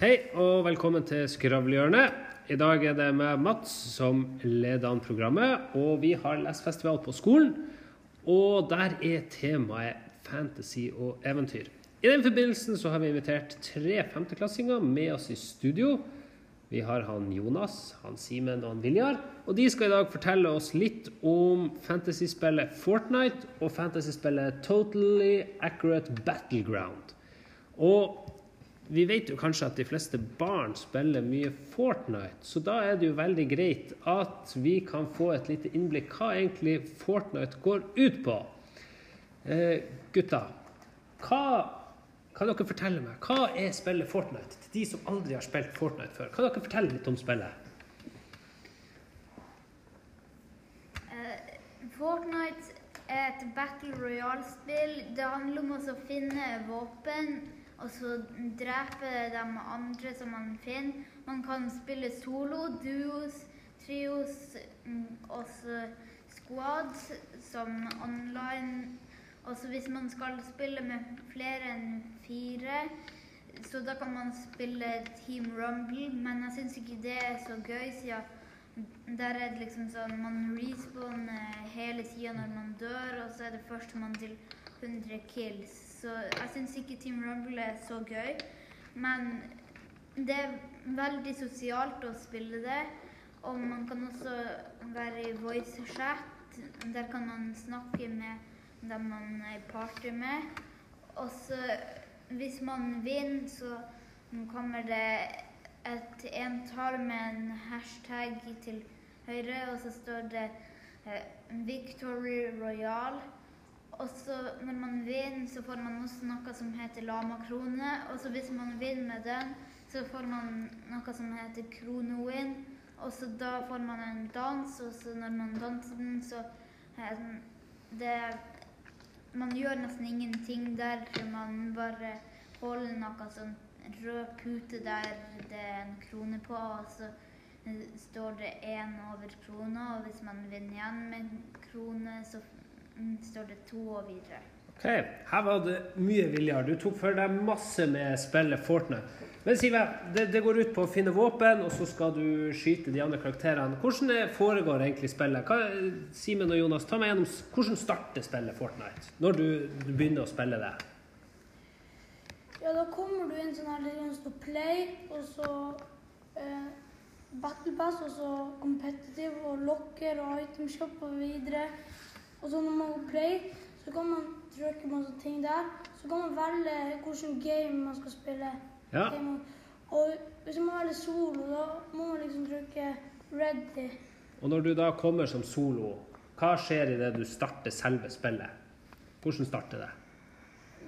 Hei og velkommen til Skravlehjørnet. I dag er det med Mats som leder an programmet, og vi har lesefestival på skolen. Og der er temaet fantasy og eventyr. I den forbindelsen så har vi invitert tre femteklassinger med oss i studio. Vi har han Jonas, han Simen og han Viljar. Og de skal i dag fortelle oss litt om fantasyspillet Fortnite og fantasyspillet Totally Accurate Battleground. Og vi vet jo kanskje at de fleste barn spiller mye Fortnite, så da er det jo veldig greit at vi kan få et lite innblikk hva egentlig Fortnite går ut på. Eh, gutta, hva kan dere fortelle meg? Hva er spillet Fortnite til de som aldri har spilt Fortnite før? Kan dere fortelle litt om spillet? Eh, Fortnite er et battle royale-spill. Det handler om å finne våpen og så drepe de andre som man finner. Man kan spille solo, duos, trios mm, og så squads som online. Også hvis man skal spille med flere enn fire, så da kan man spille Team Rumble. Men jeg syns ikke det er så gøy, siden der er det liksom sånn man respawner hele tida når man dør, og så er det førstemann til 100 kills. Så jeg syns ikke Team Rumble er så gøy. Men det er veldig sosialt å spille det. Og man kan også være i voice chat. Der kan man snakke med dem man er i party med. Og så hvis man vinner, så kommer det et entall med en hashtag til høyre, og så står det eh, 'Victory Royal'. Og så når man vinner, så får man også noe som heter lama-krone. Og så hvis man vinner med den, så får man noe som heter kronowin. Og så da får man en dans, og så når man danser den, så det Man gjør nesten ingenting der, man bare holder noe sånn rød pute der det er en krone på, og så står det én over krona, og hvis man vinner igjen med krone, så står det to og videre. Ok, Her var det mye, Viljar. Du tok for deg masse med spillet Fortnite. Men Sive, det, det går ut på å finne våpen, og så skal du skyte de andre karakterene. Hvordan det foregår egentlig spillet? Hva, Simen og Jonas, ta meg gjennom hvordan starter spillet Fortnite? Når du, du begynner å spille det? Ja, da kommer du inn sånn her det står play, og så eh, battle pass, og så competitive og locker og item shop og videre. Og så når man går play, så kan man trykke masse ting der. Så kan man velge hvilken game man skal spille. Ja. Og hvis man velger solo, da må man liksom trykke ready. Og når du da kommer som solo, hva skjer idet du starter selve spillet? Hvordan starter det?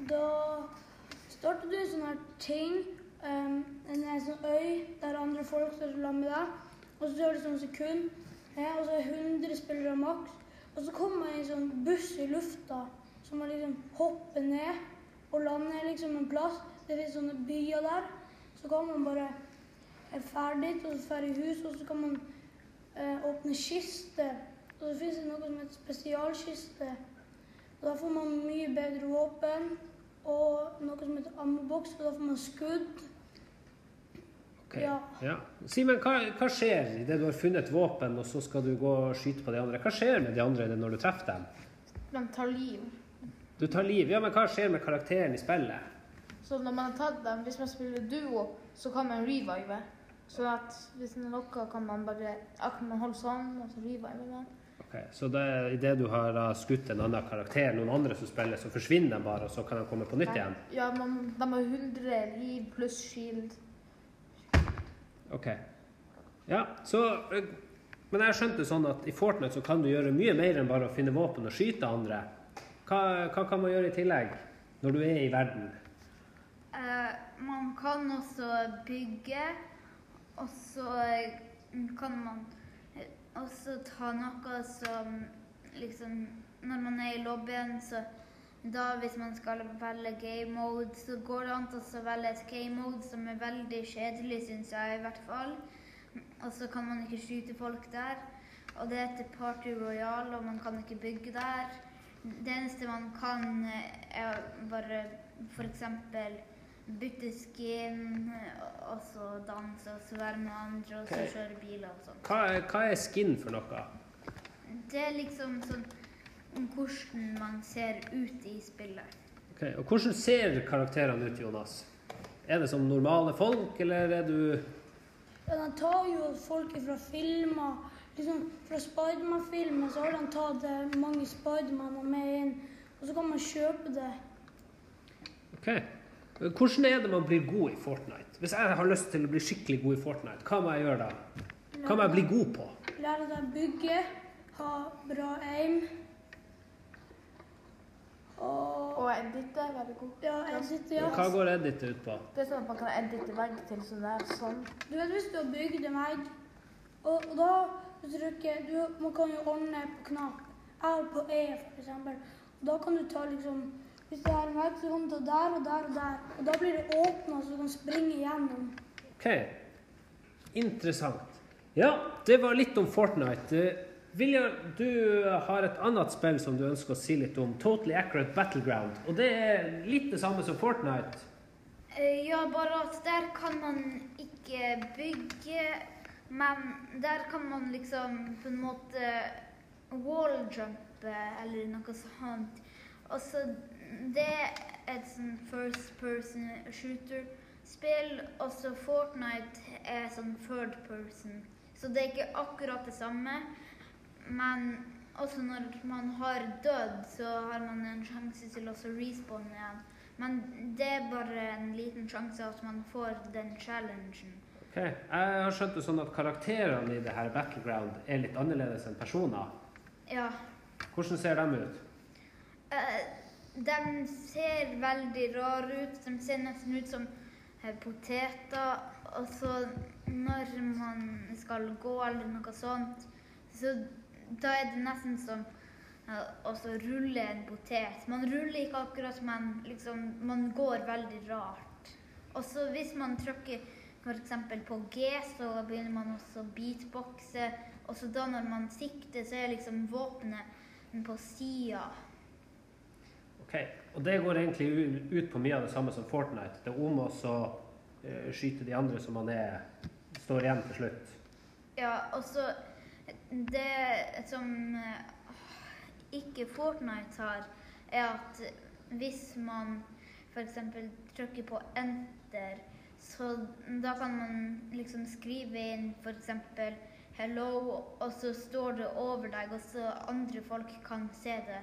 Da starter du en sånn her ting, um, en, en sånn øy der andre folk står sammen med deg. Og så gjør du sånn sekund, ja, og så er 100 spillere maks. Og så kommer en sånn buss i lufta som man liksom hopper ned og lander liksom en plass. Det finnes sånne byer der. Så kan man bare er ferdig og så drar i hus, og så kan man eh, åpne kiste. Og så finnes det noe som heter spesialkiste. Og da får man mye bedre våpen og noe som heter ammoboks, og da får man skudd. Ok, Ja. ja. Simen, hva, hva skjer idet du har funnet et våpen, og så skal du gå og skyte på de andre? Hva skjer med de andre når du treffer dem? De tar liv. Du tar liv. Ja, men hva skjer med karakteren i spillet? Så når man har tatt dem, hvis man spiller duo, så kan man revive. Så at hvis den er noe, kan man bare akkurat man holde sånn, og så revive man. Okay, Så det, idet du har skutt en annen karakter, noen andre som spiller, så forsvinner de bare, og så kan de komme på nytt igjen? Ja, man, de har 100 liv pluss shield. Ok. Ja, så eh, Men jeg har skjønt det sånn at i Fortnite så kan du gjøre mye mer enn bare å finne våpen og skyte andre. Hva, hva kan man gjøre i tillegg, når du er i verden? Uh, man kan også bygge, og så eh, kan man også ta noe som liksom Når man er i lobbyen, så da hvis man skal velge game mode, så går det an å velge et game mode som er veldig kjedelig, syns jeg i hvert fall. Og så kan man ikke skyte folk der. Og det heter Party Royal, og man kan ikke bygge der. Det eneste man kan, eh, er bare f.eks. bytte skin, og så danse, og så være med andre, og så kjøre biler og sånn. Hva hva er skin for noe? Det er liksom sånn om hvordan man ser ut i spillet. Ok, Og hvordan ser karakterene ut, Jonas? Er det som normale folk, eller er du Ja, de tar jo folk fra filmer. Liksom, fra Spiderman-filmer så har de tatt eh, mange Spidermaner med inn. Og så kan man kjøpe det. Ok. Hvordan er det man blir god i Fortnite? Hvis jeg har lyst til å bli skikkelig god i Fortnite, hva må jeg gjøre da? Hva må jeg bli god på? Lære deg å bygge, ha bra aim. Og Og edite er veldig god. ja, edit, ja. Hva går Edit ut på? Det er sånn at man kan edite vegg til sånn der, sånn. Du vet hvis du har bygd en vegg, og, og da du trykker du, Man kan jo ordne på knapp. Jeg på E. Og da kan du ta liksom Hvis det er en vegg, så kan du ta der og der og der. Og da blir det åpna, så du kan springe gjennom. Ok, interessant. Ja, det var litt om Fortnite. Viljar, du har et annet spill som du ønsker å si litt om. Totally Accurate Battleground. Og det er litt det samme som Fortnite. Eh, Ja, bare at der kan man ikke bygge, men der kan man liksom på en måte walljumpe eller noe sånt. Altså, det er et sånn first person shooter-spill, og så Fortnite er sånn third person. Så det er ikke akkurat det samme, men også når man har dødd, så har man en sjanse til å respawne igjen. Men det er bare en liten sjanse at man får den challengen. Ok, Jeg har skjønt det sånn at karakterene i det her Battleground er litt annerledes enn personer. Ja. Hvordan ser de ut? eh, de ser veldig rare ut. De ser nesten ut som eh, poteter. Og så når man skal gå eller noe sånt, så da er det nesten som eh, å rulle en potet. Man ruller ikke akkurat, men liksom, man går veldig rart. Og så hvis man trykker f.eks. på G, så begynner man også å beatboxe. Og så da når man sikter, så er liksom våpenet på sida. Ok, Og det går egentlig ut på mye av det samme som Fortnite. Det er om å så, eh, skyte de andre som man er, står igjen til slutt. Ja, og så Det som eh, ikke Fortnite har, er at hvis man f.eks. trykker på enter, så da kan man liksom skrive inn f.eks. 'hello', og så står det over deg, og så andre folk kan se det.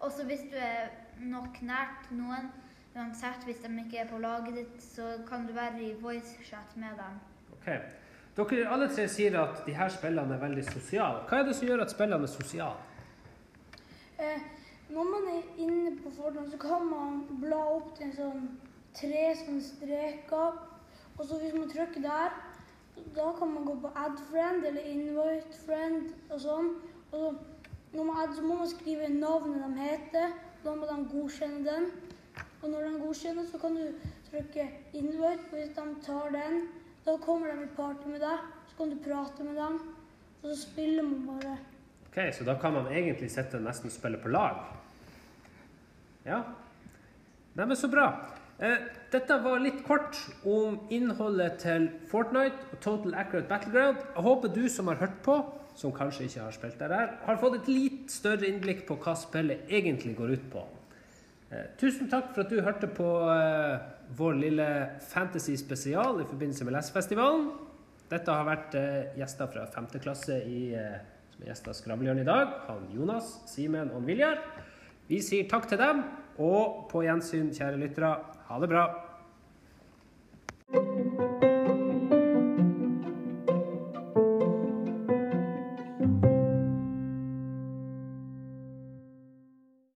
Og så hvis du er nok nært noen, uansett hvis de ikke er på laget ditt, så kan du være i voice-chat med dem. Ok. Dere alle tre sier at de her spillene er veldig sosiale. Hva er det som gjør at spillene er sosiale? Eh, når man er inne på Fortnite, så kan man bla opp til en sånn tre sånn streker. Og så hvis man trykker der, da kan man gå på add friend eller invite friend og sånn. Og så, når man add, så må man skrive navnet de heter. Da må de godkjenne den. Og når de godkjenner, så kan du trykke invite. Og hvis de tar den, da kommer de i party med deg. Så kan du prate med dem. Og så spiller man bare. Ok, Så da kan man egentlig sitte og nesten spille på lag? Ja. Neimen, så bra. Eh, dette var litt kort om innholdet til Fortnite og Total Accurate Battleground. Jeg håper du som har hørt på, som kanskje ikke har spilt det der, har fått et litt større innblikk på hva spillet egentlig går ut på. Eh, tusen takk for at du hørte på eh, vår lille fantasy spesial i forbindelse med Lesefestivalen. Dette har vært eh, gjester fra 5. klasse i, eh, som er gjester av Skravlehjørnet i dag. Han Jonas, Simen og Viljar. Vi sier takk til dem, og på gjensyn, kjære lyttere. Ha det bra.